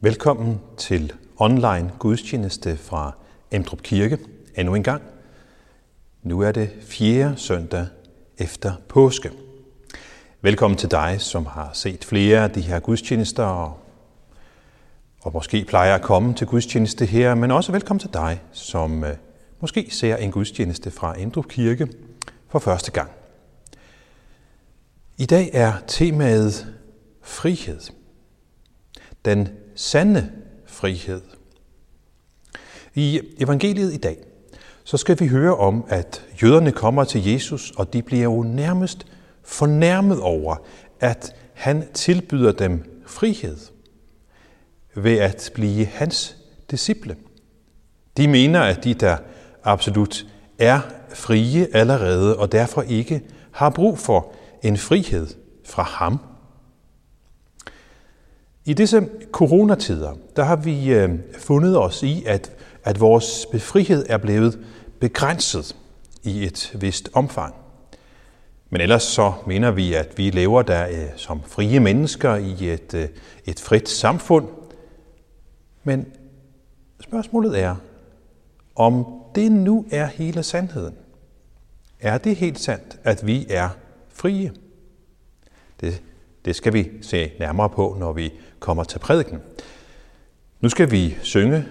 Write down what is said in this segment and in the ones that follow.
Velkommen til online gudstjeneste fra Emdrup Kirke endnu en gang. Nu er det fjerde søndag efter påske. Velkommen til dig, som har set flere af de her gudstjenester og, og måske plejer at komme til gudstjeneste her, men også velkommen til dig, som øh, måske ser en gudstjeneste fra Emdrup Kirke for første gang. I dag er temaet frihed. Den sande frihed. I evangeliet i dag, så skal vi høre om, at jøderne kommer til Jesus, og de bliver jo nærmest fornærmet over, at han tilbyder dem frihed ved at blive hans disciple. De mener, at de der absolut er frie allerede, og derfor ikke har brug for en frihed fra ham i disse coronatider, der har vi øh, fundet os i, at, at vores befrihed er blevet begrænset i et vist omfang. Men ellers så mener vi, at vi lever der øh, som frie mennesker i et, øh, et frit samfund. Men spørgsmålet er, om det nu er hele sandheden. Er det helt sandt, at vi er frie? Det, det skal vi se nærmere på, når vi kommer til prædiken. Nu skal vi synge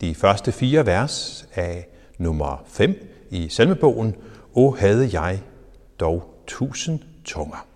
de første fire vers af nummer 5 i salmebogen, O havde jeg dog tusind tunger.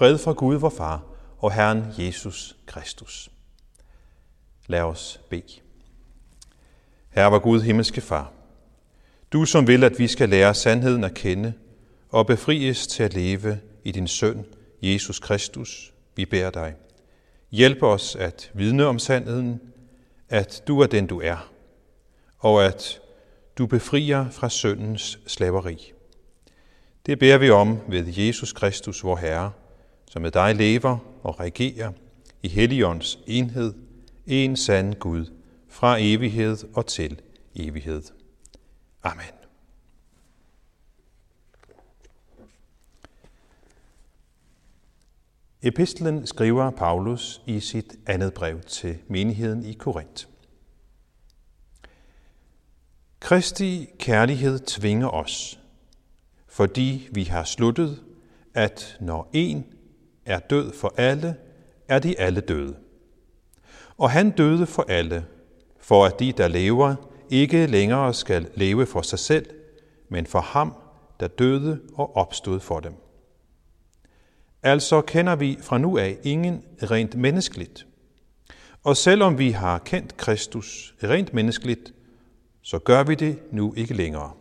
Fred fra Gud vor Far og Herren Jesus Kristus. Lad os bede. Herre, vor Gud, himmelske Far, du som vil, at vi skal lære sandheden at kende og befries til at leve i din søn, Jesus Kristus, vi beder dig. Hjælp os at vidne om sandheden, at du er den, du er, og at du befrier fra syndens slaveri. Det beder vi om ved Jesus Kristus, vor Herre, som med dig lever og regerer i Helligånds enhed, en sand Gud, fra evighed og til evighed. Amen. Epistlen skriver Paulus i sit andet brev til menigheden i Korinth. Kristi kærlighed tvinger os, fordi vi har sluttet, at når en er død for alle, er de alle døde. Og han døde for alle, for at de, der lever, ikke længere skal leve for sig selv, men for ham, der døde og opstod for dem. Altså kender vi fra nu af ingen rent menneskeligt. Og selvom vi har kendt Kristus rent menneskeligt, så gør vi det nu ikke længere.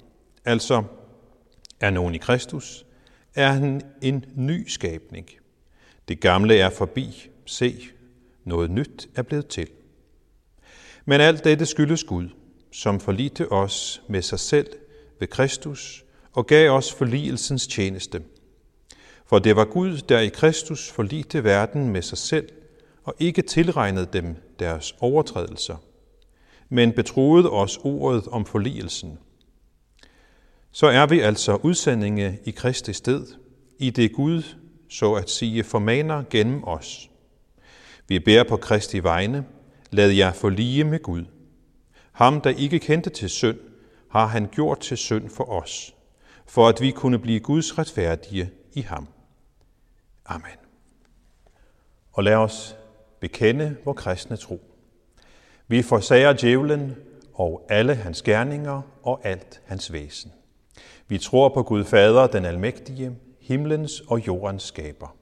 Altså, er nogen i Kristus, er han en ny skabning. Det gamle er forbi. Se, noget nyt er blevet til. Men alt dette skyldes Gud, som forlite os med sig selv ved Kristus og gav os forligelsens tjeneste. For det var Gud, der i Kristus forlite verden med sig selv og ikke tilregnede dem deres overtrædelser, men betroede os ordet om forligelsen. Så er vi altså udsendinge i Kristi sted, i det Gud, så at sige, formaner gennem os. Vi bærer på Kristi vegne, lad jer forlige med Gud. Ham, der ikke kendte til synd, har han gjort til synd for os, for at vi kunne blive Guds retfærdige i ham. Amen. Og lad os bekende vor kristne tro. Vi forsager djævlen og alle hans gerninger og alt hans væsen. Vi tror på Gud Fader, den almægtige, himlens og jordens skaber.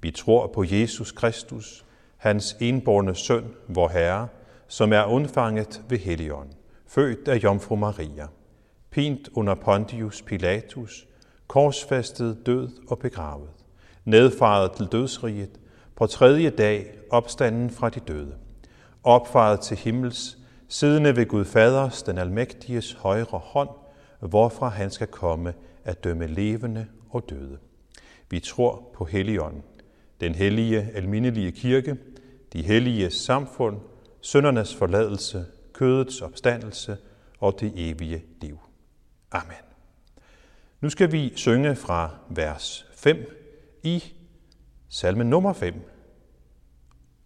Vi tror på Jesus Kristus, hans enborne søn, vor Herre, som er undfanget ved Helligånden, født af Jomfru Maria, pint under Pontius Pilatus, korsfæstet, død og begravet, nedfaret til dødsriget, på tredje dag opstanden fra de døde, opfaret til himmels, siddende ved Gud Faders, den almægtiges højre hånd, hvorfra han skal komme at dømme levende og døde. Vi tror på Helligånden, den hellige almindelige kirke, de hellige samfund, søndernes forladelse, kødets opstandelse og det evige liv. Amen. Nu skal vi synge fra vers 5 i salme nummer 5.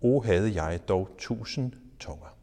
O havde jeg dog tusind tunger.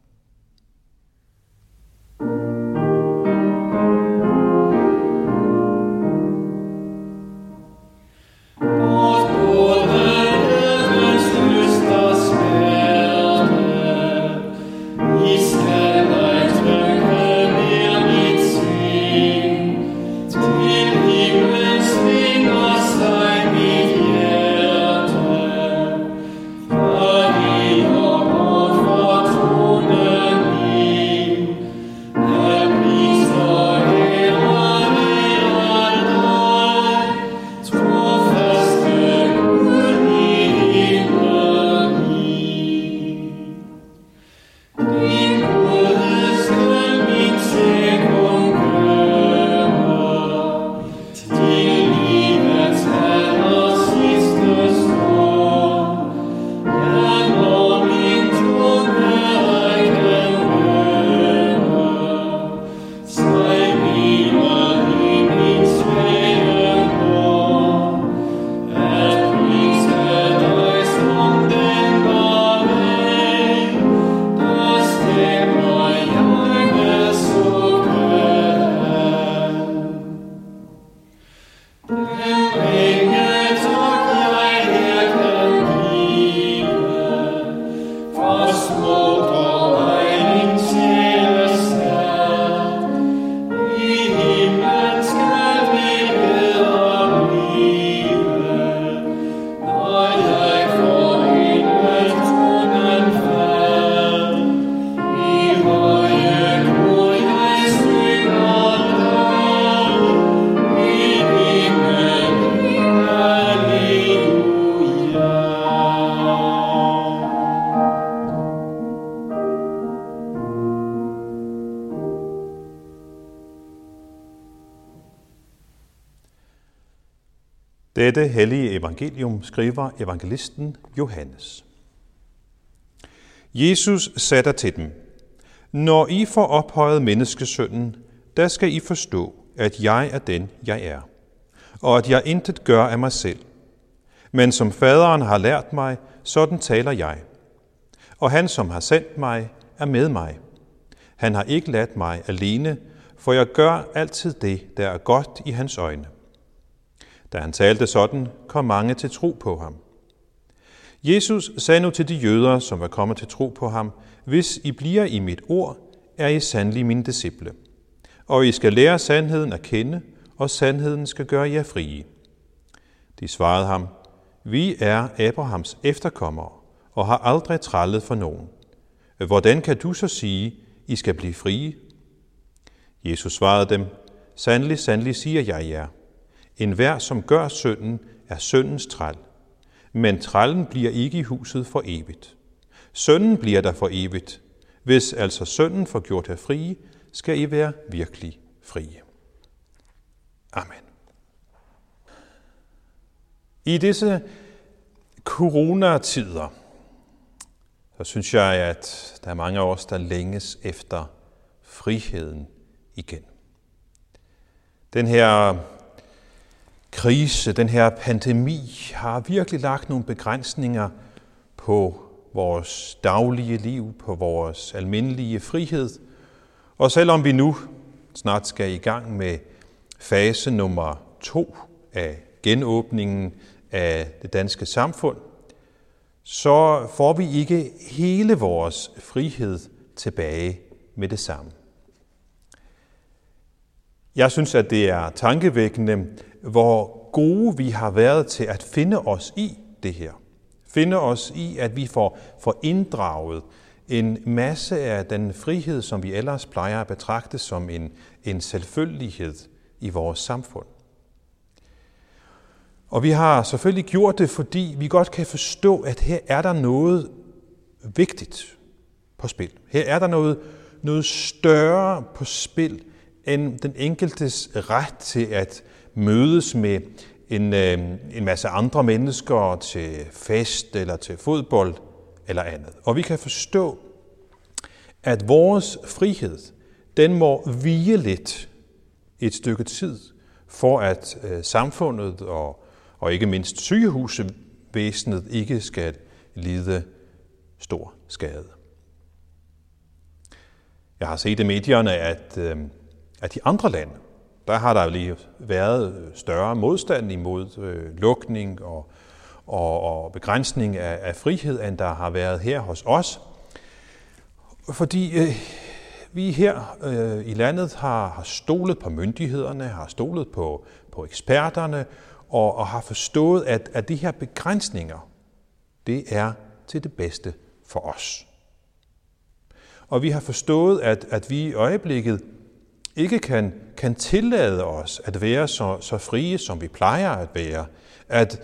Dette hellige evangelium skriver evangelisten Johannes. Jesus sætter til dem, Når I får ophøjet menneskesønnen, der skal I forstå, at jeg er den, jeg er, og at jeg intet gør af mig selv. Men som faderen har lært mig, sådan taler jeg. Og han, som har sendt mig, er med mig. Han har ikke ladt mig alene, for jeg gør altid det, der er godt i hans øjne. Da han talte sådan, kom mange til tro på ham. Jesus sagde nu til de jøder, som var kommet til tro på ham, hvis I bliver i mit ord, er I sandelig mine disciple. Og I skal lære sandheden at kende, og sandheden skal gøre jer frie. De svarede ham, vi er Abrahams efterkommere og har aldrig trællet for nogen. Hvordan kan du så sige, I skal blive frie? Jesus svarede dem, Sandelig, sandelig siger jeg jer. En hver, som gør synden, er syndens træl. Men trællen bliver ikke i huset for evigt. Sønnen bliver der for evigt. Hvis altså sønnen får gjort jer frie, skal I være virkelig frie. Amen. I disse coronatider, så synes jeg, at der er mange af os, der længes efter friheden igen. Den her krise, den her pandemi har virkelig lagt nogle begrænsninger på vores daglige liv, på vores almindelige frihed. Og selvom vi nu snart skal i gang med fase nummer to af genåbningen af det danske samfund, så får vi ikke hele vores frihed tilbage med det samme. Jeg synes, at det er tankevækkende, hvor gode vi har været til at finde os i det her. Finde os i, at vi får, får inddraget en masse af den frihed, som vi ellers plejer at betragte som en, en selvfølgelighed i vores samfund. Og vi har selvfølgelig gjort det, fordi vi godt kan forstå, at her er der noget vigtigt på spil. Her er der noget, noget større på spil end den enkeltes ret til at mødes med en, øh, en masse andre mennesker til fest eller til fodbold eller andet. Og vi kan forstå, at vores frihed, den må vige lidt et stykke tid, for at øh, samfundet og, og ikke mindst sygehusevæsenet ikke skal lide stor skade. Jeg har set i medierne, at, øh, at i andre lande, der har der lige været større modstand imod øh, lukning og, og, og begrænsning af, af frihed, end der har været her hos os. Fordi øh, vi her øh, i landet har, har stolet på myndighederne, har stolet på, på eksperterne, og, og har forstået, at, at de her begrænsninger, det er til det bedste for os. Og vi har forstået, at, at vi i øjeblikket ikke kan, kan tillade os at være så, så frie, som vi plejer at være. At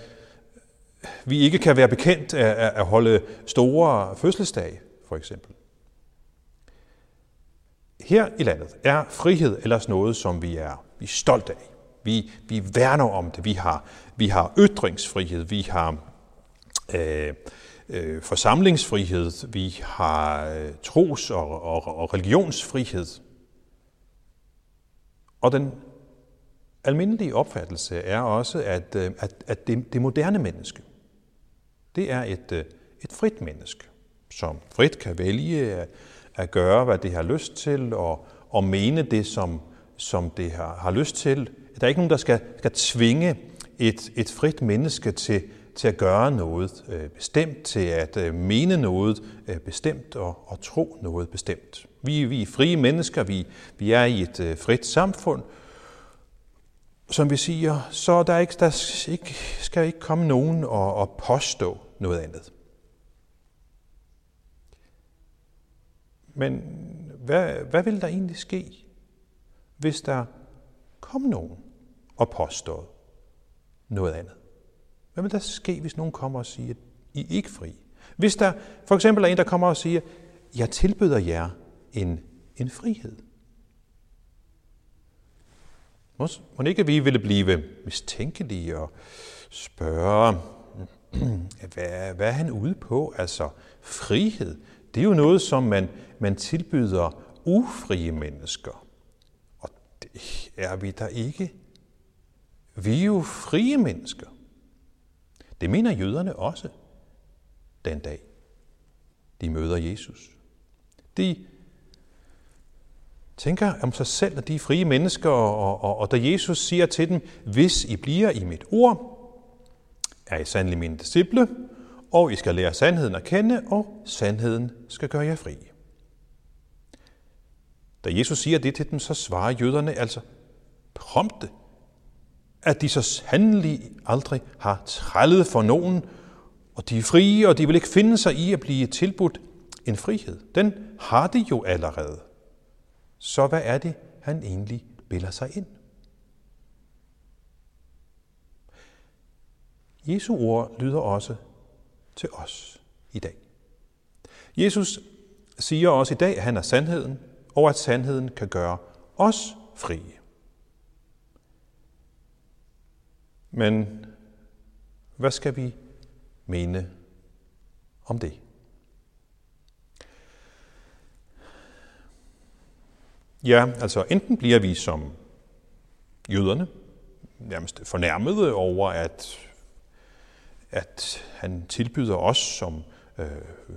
vi ikke kan være bekendt af at holde store fødselsdage, for eksempel. Her i landet er frihed ellers noget, som vi er, vi er stolte af. Vi, vi værner om det. Vi har, vi har ytringsfrihed, vi har øh, øh, forsamlingsfrihed, vi har øh, tros- og, og, og religionsfrihed. Og den almindelige opfattelse er også, at, øh, at, at det, det moderne menneske, det er et, øh, et frit menneske, som frit kan vælge at, at gøre, hvad det har lyst til, og, og mene det, som, som det har, har lyst til. Der er ikke nogen, der skal, skal tvinge et, et frit menneske til, til at gøre noget øh, bestemt, til at øh, mene noget øh, bestemt og, og tro noget bestemt. Vi, vi er frie mennesker, vi, vi er i et øh, frit samfund, som vi siger, så der, ikke, der ikke, skal ikke komme nogen og, og påstå noget andet. Men hvad, hvad vil der egentlig ske, hvis der kom nogen og påstår noget andet? Hvad vil der ske, hvis nogen kommer og siger, at I er ikke fri? Hvis der for eksempel er en, der kommer og siger, jeg tilbyder jer en, en frihed. Må, ikke vi ville blive mistænkelige og spørge, hvad, hvad er han ude på? Altså, frihed, det er jo noget, som man, man tilbyder ufrie mennesker. Og det er vi der ikke. Vi er jo frie mennesker. Det mener jøderne også den dag, de møder Jesus. De tænker om sig selv, at de er frie mennesker, og, og, og da Jesus siger til dem, hvis I bliver i mit ord, er I sandelig mine disciple, og I skal lære sandheden at kende, og sandheden skal gøre jer fri. Da Jesus siger det til dem, så svarer jøderne altså prompte, at de så sandelig aldrig har trællet for nogen, og de er frie, og de vil ikke finde sig i at blive tilbudt en frihed. Den har de jo allerede. Så hvad er det, han egentlig bilder sig ind? Jesu ord lyder også til os i dag. Jesus siger også i dag, at han er sandheden, og at sandheden kan gøre os frie. Men hvad skal vi mene om det? Ja, altså enten bliver vi som jøderne, nærmest fornærmede over, at, at han tilbyder os som øh,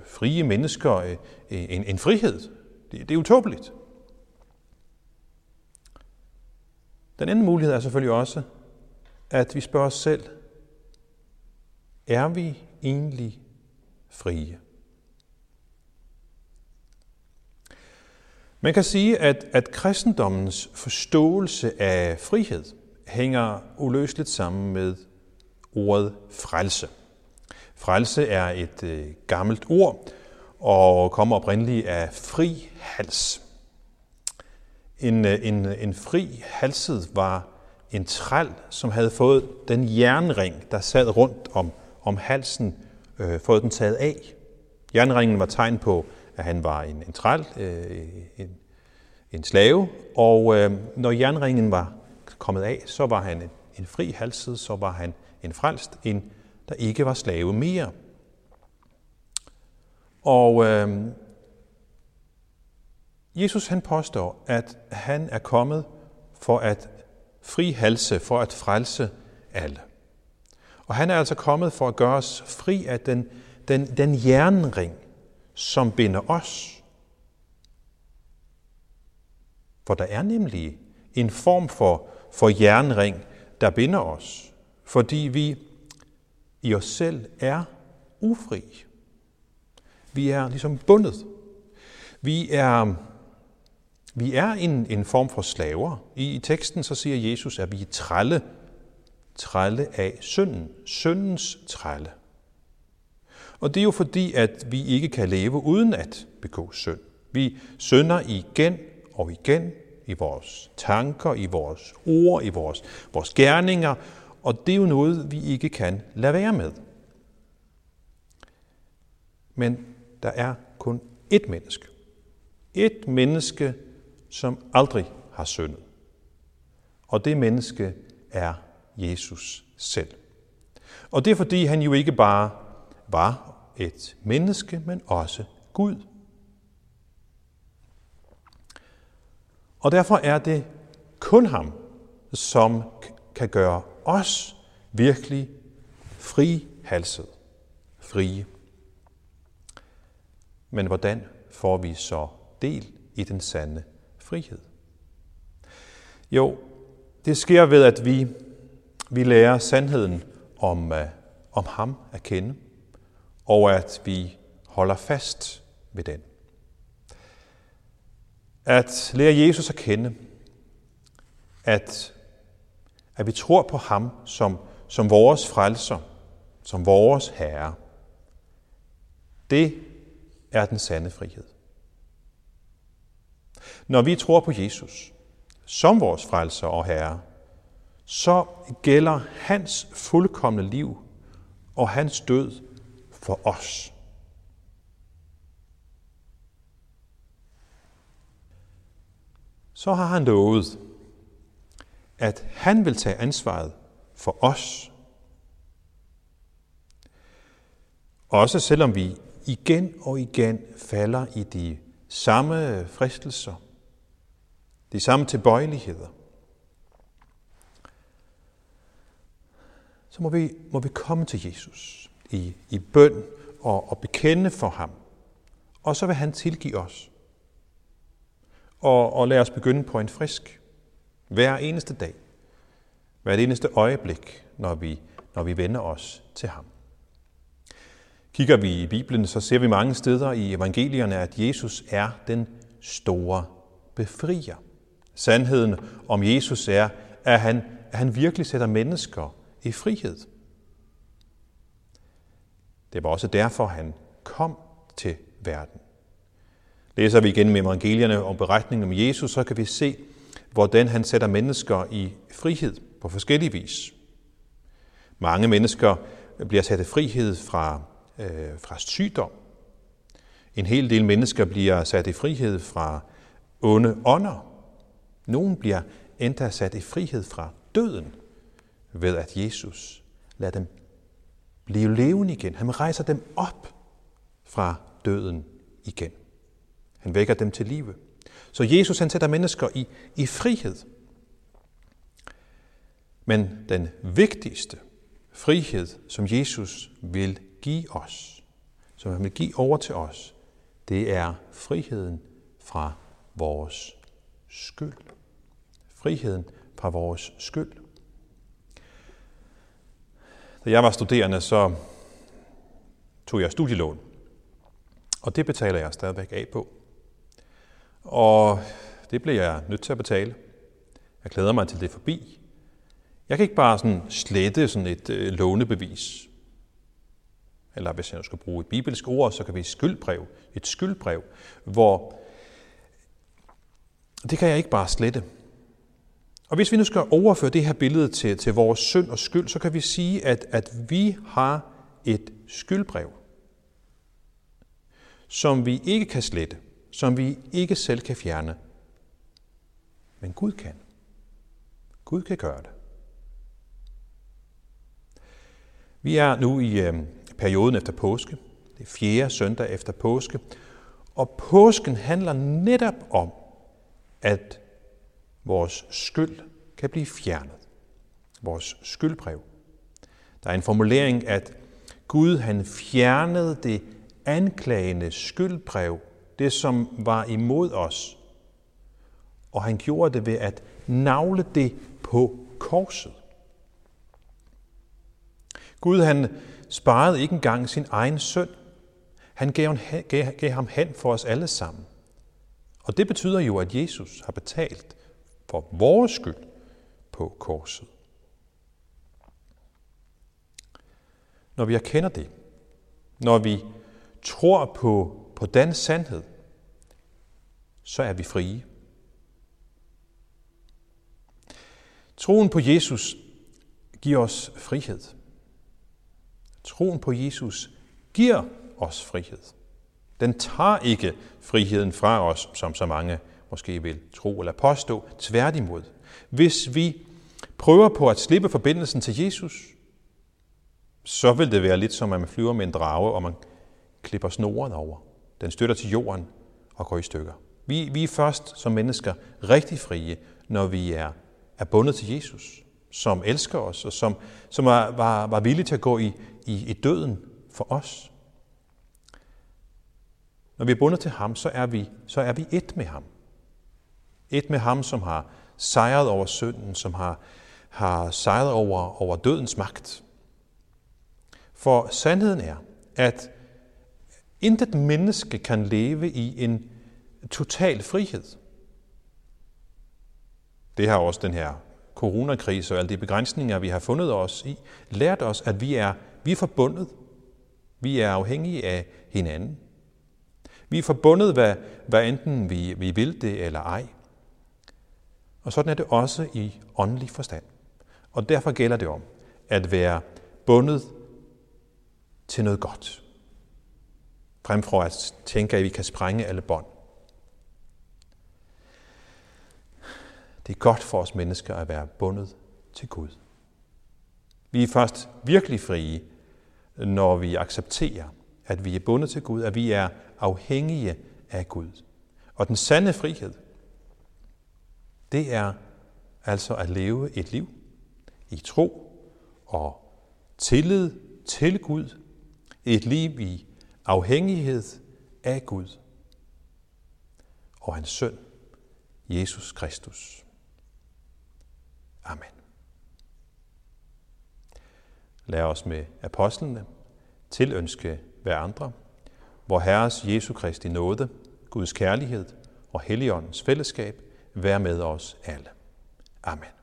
frie mennesker øh, en, en frihed. Det, det er utåbeligt. Den anden mulighed er selvfølgelig også, at vi spørger os selv, er vi egentlig frie? Man kan sige, at, at kristendommens forståelse af frihed hænger uløseligt sammen med ordet frelse. Frelse er et øh, gammelt ord og kommer oprindeligt af fri hals. En, øh, en, øh, en fri halset var en træl, som havde fået den jernring, der sad rundt om, om halsen, øh, fået den taget af. Jernringen var tegn på, at han var en, en træl, øh, en, en slave, og øh, når jernringen var kommet af, så var han en, en fri halset, så var han en frelst, en der ikke var slave mere. Og øh, Jesus han påstår, at han er kommet for at fri halse, for at frelse alle. Og han er altså kommet for at gøre os fri af den, den, den jernring, som binder os. For der er nemlig en form for, for jernring, der binder os, fordi vi i os selv er ufri. Vi er ligesom bundet. Vi er, vi er en, en form for slaver. I, I teksten så siger Jesus, at vi er trælle, trælle af synden. Syndens trælle. Og det er jo fordi, at vi ikke kan leve uden at begå synd. Vi synder igen og igen i vores tanker, i vores ord, i vores, vores gerninger, og det er jo noget, vi ikke kan lade være med. Men der er kun ét menneske. Et menneske, som aldrig har syndet. Og det menneske er Jesus selv. Og det er fordi, han jo ikke bare var et menneske, men også Gud. Og derfor er det kun ham, som kan gøre os virkelig frihalset, frie. Men hvordan får vi så del i den sande frihed? Jo, det sker ved, at vi, vi lærer sandheden om, uh, om ham at kende, og at vi holder fast ved den. At lære Jesus at kende, at at vi tror på ham som, som vores frelser, som vores herre. Det er den sande frihed. Når vi tror på Jesus som vores frelser og herre, så gælder hans fuldkommende liv og hans død for os. Så har han lovet, at han vil tage ansvaret for os. Også selvom vi igen og igen falder i de samme fristelser, de samme tilbøjeligheder, så må vi, må vi komme til Jesus i, i bøn og, og bekende for ham. Og så vil han tilgive os. Og, og lad os begynde på en frisk. Hver eneste dag. Hver eneste øjeblik, når vi, når vi vender os til ham. Kigger vi i Bibelen, så ser vi mange steder i evangelierne, at Jesus er den store befrier. Sandheden om Jesus er, at han, at han virkelig sætter mennesker i frihed. Det var også derfor, han kom til verden. Læser vi igen med evangelierne om beretningen om Jesus, så kan vi se, hvordan han sætter mennesker i frihed på forskellige vis. Mange mennesker bliver sat i frihed fra, øh, fra sygdom. En hel del mennesker bliver sat i frihed fra onde ånder. Nogle bliver endda sat i frihed fra døden ved at Jesus lader dem blive levende igen. Han rejser dem op fra døden igen. Han vækker dem til live. Så Jesus han sætter mennesker i, i frihed. Men den vigtigste frihed, som Jesus vil give os, som han vil give over til os, det er friheden fra vores skyld. Friheden fra vores skyld. Da jeg var studerende, så tog jeg studielån. Og det betaler jeg stadigvæk af på. Og det bliver jeg nødt til at betale. Jeg glæder mig til det forbi. Jeg kan ikke bare sådan slette sådan et øh, lånebevis. Eller hvis jeg skal bruge et bibelsk ord, så kan vi et skyldbrev. Et skyldbrev, hvor det kan jeg ikke bare slette. Og hvis vi nu skal overføre det her billede til, til vores synd og skyld, så kan vi sige, at, at vi har et skyldbrev, som vi ikke kan slette, som vi ikke selv kan fjerne. Men Gud kan. Gud kan gøre det. Vi er nu i øh, perioden efter påske. Det er fjerde søndag efter påske. Og påsken handler netop om, at vores skyld kan blive fjernet. Vores skyldbrev. Der er en formulering, at Gud han fjernede det anklagende skyldbrev, det som var imod os, og han gjorde det ved at navle det på korset. Gud han sparede ikke engang sin egen søn. Han gav, gav, gav ham hen for os alle sammen. Og det betyder jo, at Jesus har betalt for vores skyld på korset. Når vi erkender det, når vi tror på, på den sandhed, så er vi frie. Troen på Jesus giver os frihed. Troen på Jesus giver os frihed. Den tager ikke friheden fra os, som så mange måske vil tro eller påstå. Tværtimod. Hvis vi prøver på at slippe forbindelsen til Jesus, så vil det være lidt som, at man flyver med en drage, og man klipper snoren over. Den støtter til jorden og går i stykker. Vi, vi er først som mennesker rigtig frie, når vi er, er bundet til Jesus, som elsker os, og som, som var, var, var villig til at gå i, i, i døden for os. Når vi er bundet til ham, så er vi, så er vi et med ham. Et med ham, som har sejret over synden, som har, har sejret over, over dødens magt. For sandheden er, at intet menneske kan leve i en total frihed. Det har også den her coronakrise og alle de begrænsninger, vi har fundet os i, lært os, at vi er, vi er forbundet. Vi er afhængige af hinanden. Vi er forbundet, hvad, hvad enten vi, vi vil det eller ej. Og sådan er det også i åndelig forstand. Og derfor gælder det om at være bundet til noget godt. Frem for at tænke, at vi kan sprænge alle bånd. Det er godt for os mennesker at være bundet til Gud. Vi er først virkelig frie, når vi accepterer, at vi er bundet til Gud, at vi er afhængige af Gud. Og den sande frihed, det er altså at leve et liv i tro og tillid til Gud. Et liv i afhængighed af Gud og hans søn, Jesus Kristus. Amen. Lad os med apostlene tilønske hver andre, hvor Herres Jesu Kristi nåde, Guds kærlighed og Helligåndens fællesskab være med os alle. Amen.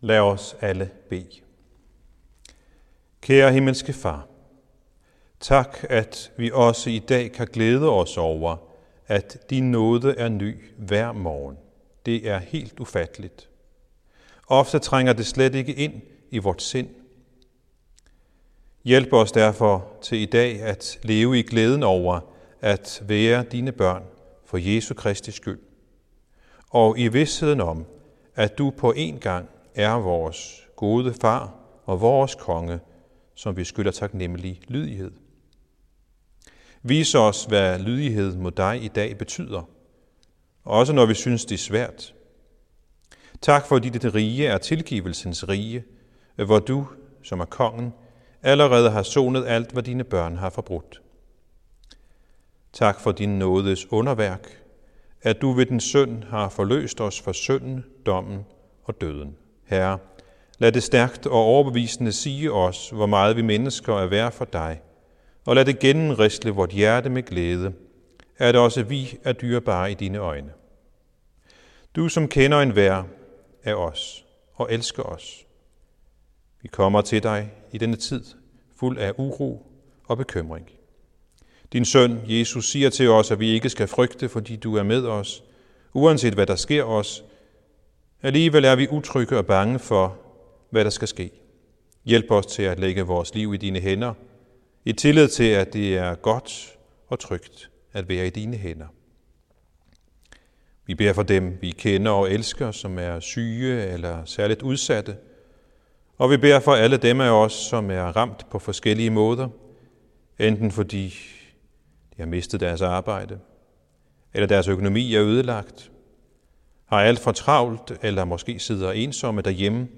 Lad os alle bede. Kære himmelske Far, tak, at vi også i dag kan glæde os over, at din nåde er ny hver morgen. Det er helt ufatteligt. Ofte trænger det slet ikke ind i vort sind. Hjælp os derfor til i dag at leve i glæden over at være dine børn for Jesu Kristi skyld, og i vidsheden om, at du på en gang er vores gode far og vores konge, som vi skylder taknemmelig lydighed. Vis os, hvad lydighed mod dig i dag betyder, også når vi synes, det er svært. Tak fordi dit rige er tilgivelsens rige, hvor du, som er kongen, allerede har sonet alt, hvad dine børn har forbrudt. Tak for din nådes underværk, at du ved den søn har forløst os for synden, dommen og døden. Herre, lad det stærkt og overbevisende sige os, hvor meget vi mennesker er værd for dig, og lad det gennemrisle vort hjerte med glæde, at også vi er dyrebare i dine øjne. Du, som kender en vær af os og elsker os. Vi kommer til dig i denne tid, fuld af uro og bekymring. Din søn, Jesus, siger til os, at vi ikke skal frygte, fordi du er med os, uanset hvad der sker os, Alligevel er vi utrygge og bange for, hvad der skal ske. Hjælp os til at lægge vores liv i dine hænder, i tillid til, at det er godt og trygt at være i dine hænder. Vi beder for dem, vi kender og elsker, som er syge eller særligt udsatte. Og vi beder for alle dem af os, som er ramt på forskellige måder, enten fordi de har mistet deres arbejde, eller deres økonomi er ødelagt, har alt for travlt, eller måske sidder ensomme derhjemme.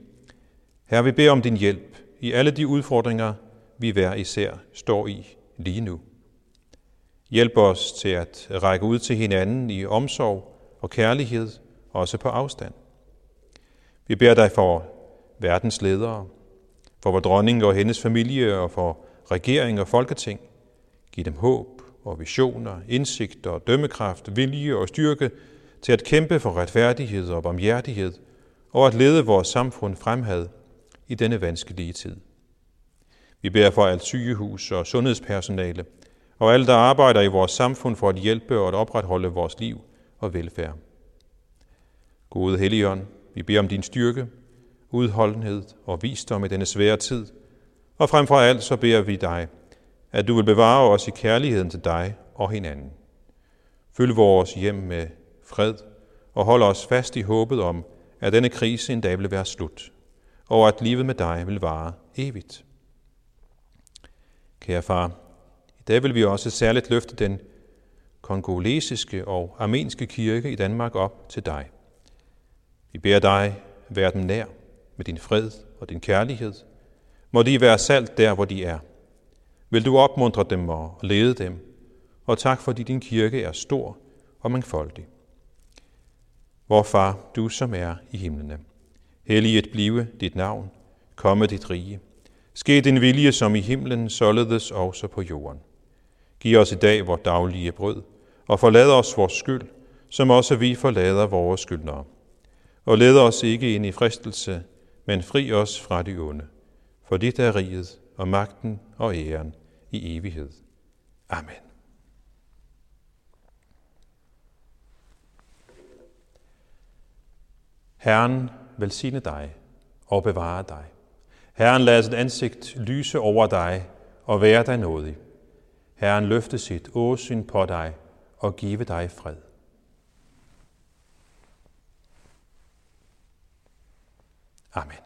Her vi beder om din hjælp i alle de udfordringer, vi hver især står i lige nu. Hjælp os til at række ud til hinanden i omsorg og kærlighed, også på afstand. Vi beder dig for verdens ledere, for vores dronning og hendes familie og for regering og folketing. Giv dem håb og visioner, indsigt og dømmekraft, vilje og styrke til at kæmpe for retfærdighed og barmhjertighed, og at lede vores samfund fremad i denne vanskelige tid. Vi beder for alt sygehus og sundhedspersonale, og alle, der arbejder i vores samfund for at hjælpe og at opretholde vores liv og velfærd. Gode Helligånd, vi beder om din styrke, udholdenhed og visdom i denne svære tid, og frem for alt så beder vi dig, at du vil bevare os i kærligheden til dig og hinanden. Fyld vores hjem med fred og holder os fast i håbet om, at denne krise en dag vil være slut, og at livet med dig vil vare evigt. Kære far, i dag vil vi også særligt løfte den kongolesiske og armenske kirke i Danmark op til dig. Vi beder dig, vær dem nær med din fred og din kærlighed. Må de være salt der, hvor de er. Vil du opmuntre dem og lede dem, og tak fordi din kirke er stor og mangfoldig. Vor far, du som er i himlene, helliget blive dit navn, komme dit rige. Ske din vilje som i himlen, således også på jorden. Giv os i dag vores daglige brød, og forlad os vores skyld, som også vi forlader vores skyldnere. Og led os ikke ind i fristelse, men fri os fra det onde. For dit er riget og magten og æren i evighed. Amen. Herren velsigne dig og bevare dig. Herren lader sit ansigt lyse over dig og være dig nådig. Herren løfte sit åsyn på dig og give dig fred. Amen.